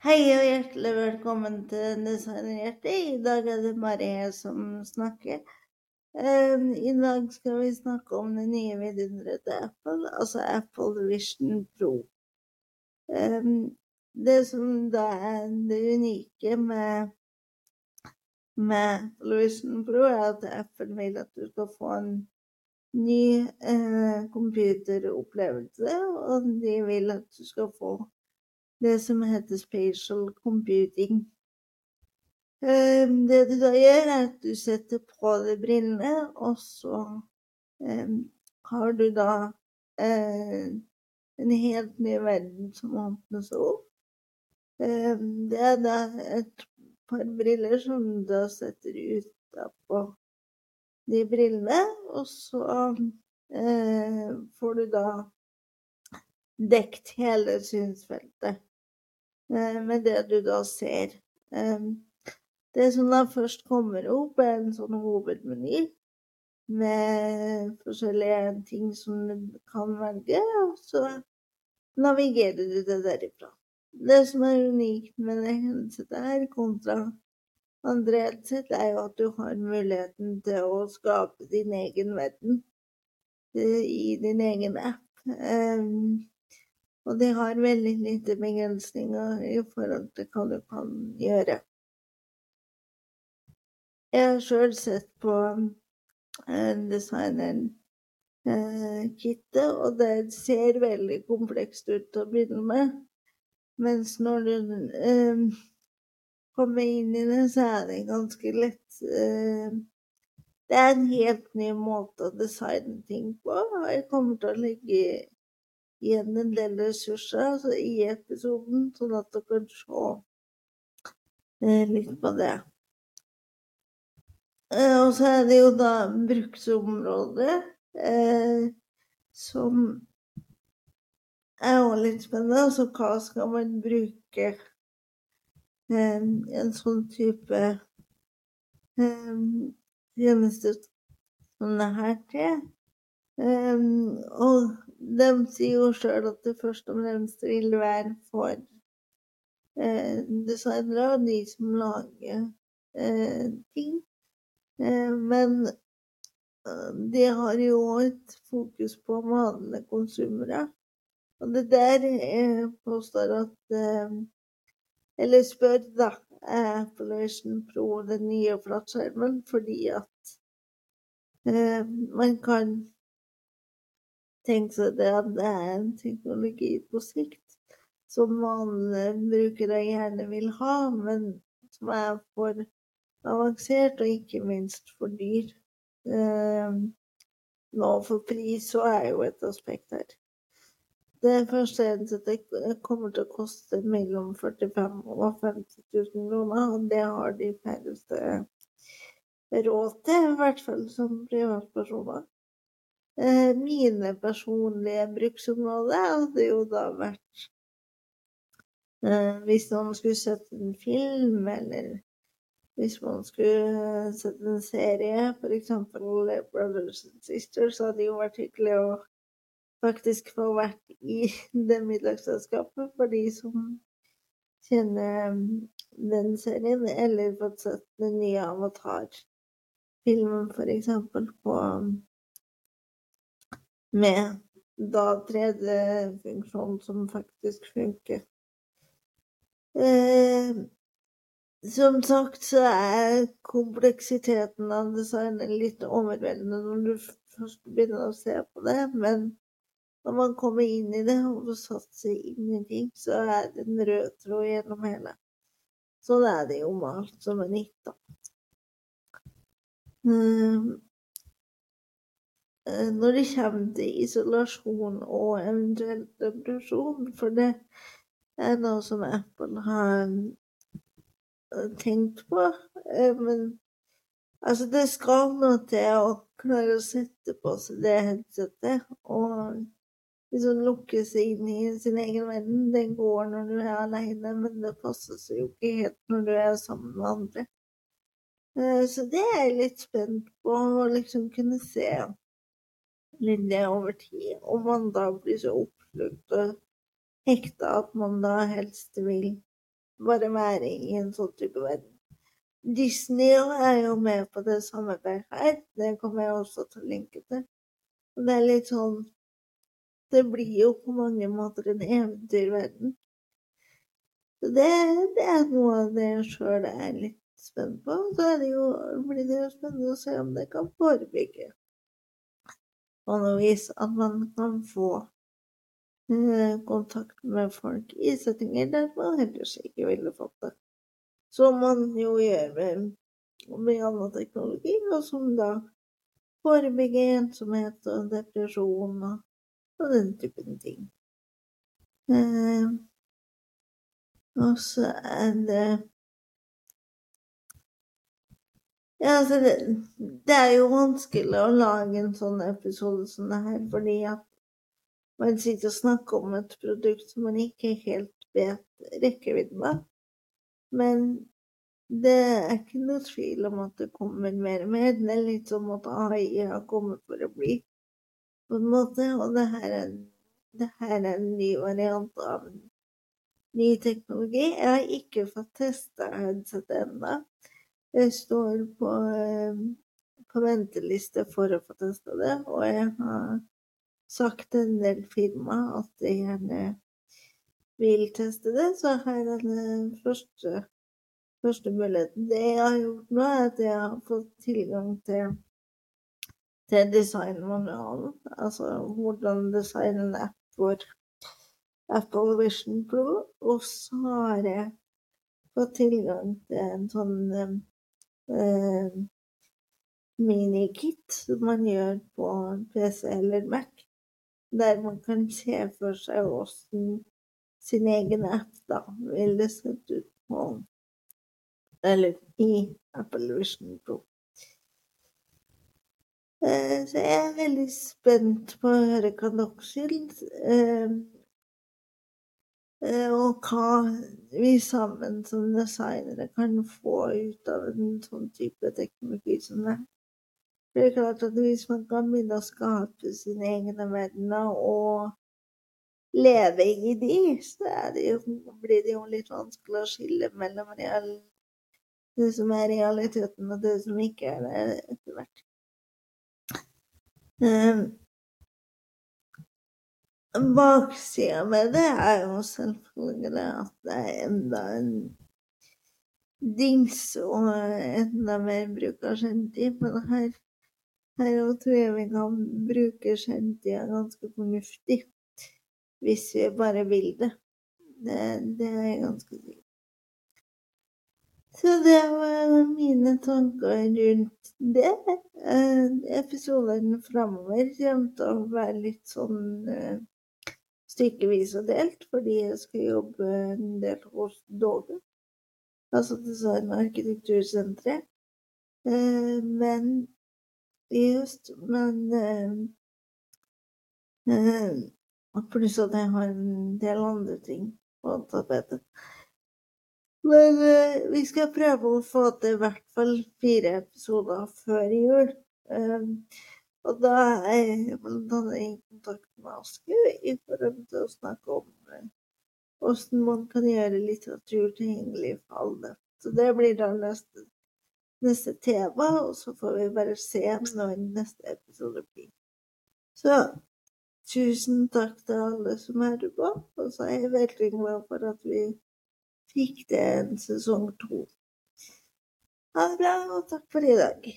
Hei og hjertelig velkommen til Designhjertet. I dag er det Marie som snakker. Um, I dag skal vi snakke om det nye vidunderet til Apple, altså Apple Vision Pro. Um, det som da er det unike med, med Apple Vision Pro, er at Apple vil at du skal få en ny eh, computeropplevelse, og de vil at du skal få det som heter spatial computing. Ehm, det du da gjør, er at du setter på deg brillene, og så um, har du da uh, en helt ny verden som åpnes opp. Um, det er da et par briller som du da setter utapå de brillene, og så uh, får du da dekt hele synsfeltet. Eh, med det du da ser. Det som da først kommer opp, er en sånn hovedmeny med forskjellige ting som du kan velge, og så navigerer du det derifra. Det som er unikt med det headsetet her kontra andre headset, er jo at du har muligheten til å skape din egen verden eh, i din egen app. Og de har veldig lite begrensninger i forhold til hva du kan gjøre. Jeg har sjøl sett på eh, designeren eh, kittet, og det ser veldig komplekst ut til å begynne med. Mens når du eh, kommer inn i det, så er det ganske lett eh, Det er en helt ny måte å designe ting på. Jeg kommer til å legge igjen en del ressurser altså i episoden, sånn at dere kan se eh, litt på det. Eh, og så er det jo da bruksområdet, eh, som er òg litt spennende. Altså hva skal man bruke eh, en sånn type eh, tjeneste som det her til? Um, og de sier jo sjøl at det først og fremst vil være for eh, designere og de som lager eh, ting. Eh, men eh, de har jo et fokus på vanlige konsumere. Og det der jeg påstår at eh, Eller spør, da, er Apple Vision Pro den nye flatskjermen fordi at eh, man kan tenkt seg det at det er en teknologi på sikt som vanlige brukere gjerne vil ha, men som er for avansert og ikke minst for dyr. Eh, nå for pris så er jo et aspekt her. Det første headsetet kommer til å koste mellom 45 og 50 000 kroner, og det har de færreste råd til, i hvert fall som privatpersoner. Eh, mine personlige bruksområder hadde jo da vært eh, hvis man skulle sett en film, eller hvis man skulle sett en serie, f.eks. Brothers and Sisters, så hadde jo vært hyggelig å faktisk få vært i det middagsselskapet for de som kjenner den serien, eller fått sett den nye Avatar-filmen f.eks. på med da 3D-funksjonen som faktisk funker. Eh, som sagt så er kompleksiteten av designet litt overveldende når du først begynner å se på det, men når man kommer inn i det og får satt seg inn i ting, så er det en rød tråd gjennom hele. Sånn er det jo med alt som er nytt, da. Mm. Eh, når det kommer til isolasjon og eventuelt depresjon, for det er noe som Apple har eh, tenkt på. Eh, men altså, det skal noe til å klare å sette på seg det headsetet og liksom lukke seg inn i sin egen verden. Det går når du er alene, men det passer seg jo ikke helt når du er sammen med andre. Så det er jeg litt spent på å liksom kunne se linje over tid, og man da blir så oppslukt og hekta at man da helst vil bare være i en sånn type verden. Disney er jo med på det samarbeidet her. Det kommer jeg også til å linke til. Og det er litt sånn Det blir jo på mange måter en eventyrverden. Så det, det er noe av det jeg sjøl er litt spent på. Så er det jo, blir det jo spennende å se om det kan forebygge på noe vis at man kan få eh, kontakt med folk i settinger der man ellers ikke ville fått det. Som man jo gjør med, med annen teknologi, og som da forebygger ensomhet og depresjon og, og den typen ting. Eh, og så er det Ja, altså det, det, er jo vanskelig å lage en sånn episode som det her, fordi at man sitter og snakker om et produkt som man ikke helt vet rekkevidden av. Men det er ikke noe tvil om at det kommer mer og mer. Det er litt som at AI har kommet for å bli, på en måte. Og det her er, det her er en ny variant av ny teknologi. Jeg har ikke fått testa headsetet ennå. Jeg står på, eh, på venteliste for å få testa det, og jeg har sagt til en del firma at jeg gjerne vil teste det, så her er den første, første muligheten. Det jeg har gjort nå, er at jeg har fått tilgang til, til designmanualen, altså hvordan designe en app for Apple Vision Pro, og så har jeg fått tilgang til en sånn eh, minikit som man gjør på PC eller Mac, der man kan se for seg åssen sin egen app da ville sett ut på Eller i Apple Vision Pro. Eh, så jeg er veldig spent på å høre hva dere syns. Eh, og hva vi sammen som designere kan få ut av en sånn type teknologi som det. Det er klart at hvis man kan begynne å skape sine egne verdener og leve i de, så det jo, blir det jo litt vanskelig å skille mellom real, det som er realiteten og det som ikke er det, etter hvert. Baksida med det er jo selvfølgelig at det er enda en dings og enda mer bruk av skjermtid. Men her, her tror jeg vi kan bruke skjermtida ganske fornuftig. Hvis vi bare vil det. Det, det er ganske sikker så det var mine tanker rundt det. Eh, episodene framover kommer til å være litt sånn eh, stykkevis og delt fordi jeg skal jobbe en del hos Dove, altså Design- og arkitektursenteret. Eh, men just Men eh, eh, Pluss at jeg har en del andre ting på tapetet. Men uh, vi skal prøve å få til i hvert fall fire episoder før jul. Eh, og da er jeg blant annet i kontakt med Aske i forhold til å snakke om hvordan man kan gjøre litteratur tilgjengelig for alle. Så det blir da neste, neste tema, og så får vi bare se når neste episode blir. Så tusen takk til alle som hører på, og så er jeg veldig glad for at vi fikk det en sesong to. Ha det bra, og takk for i dag.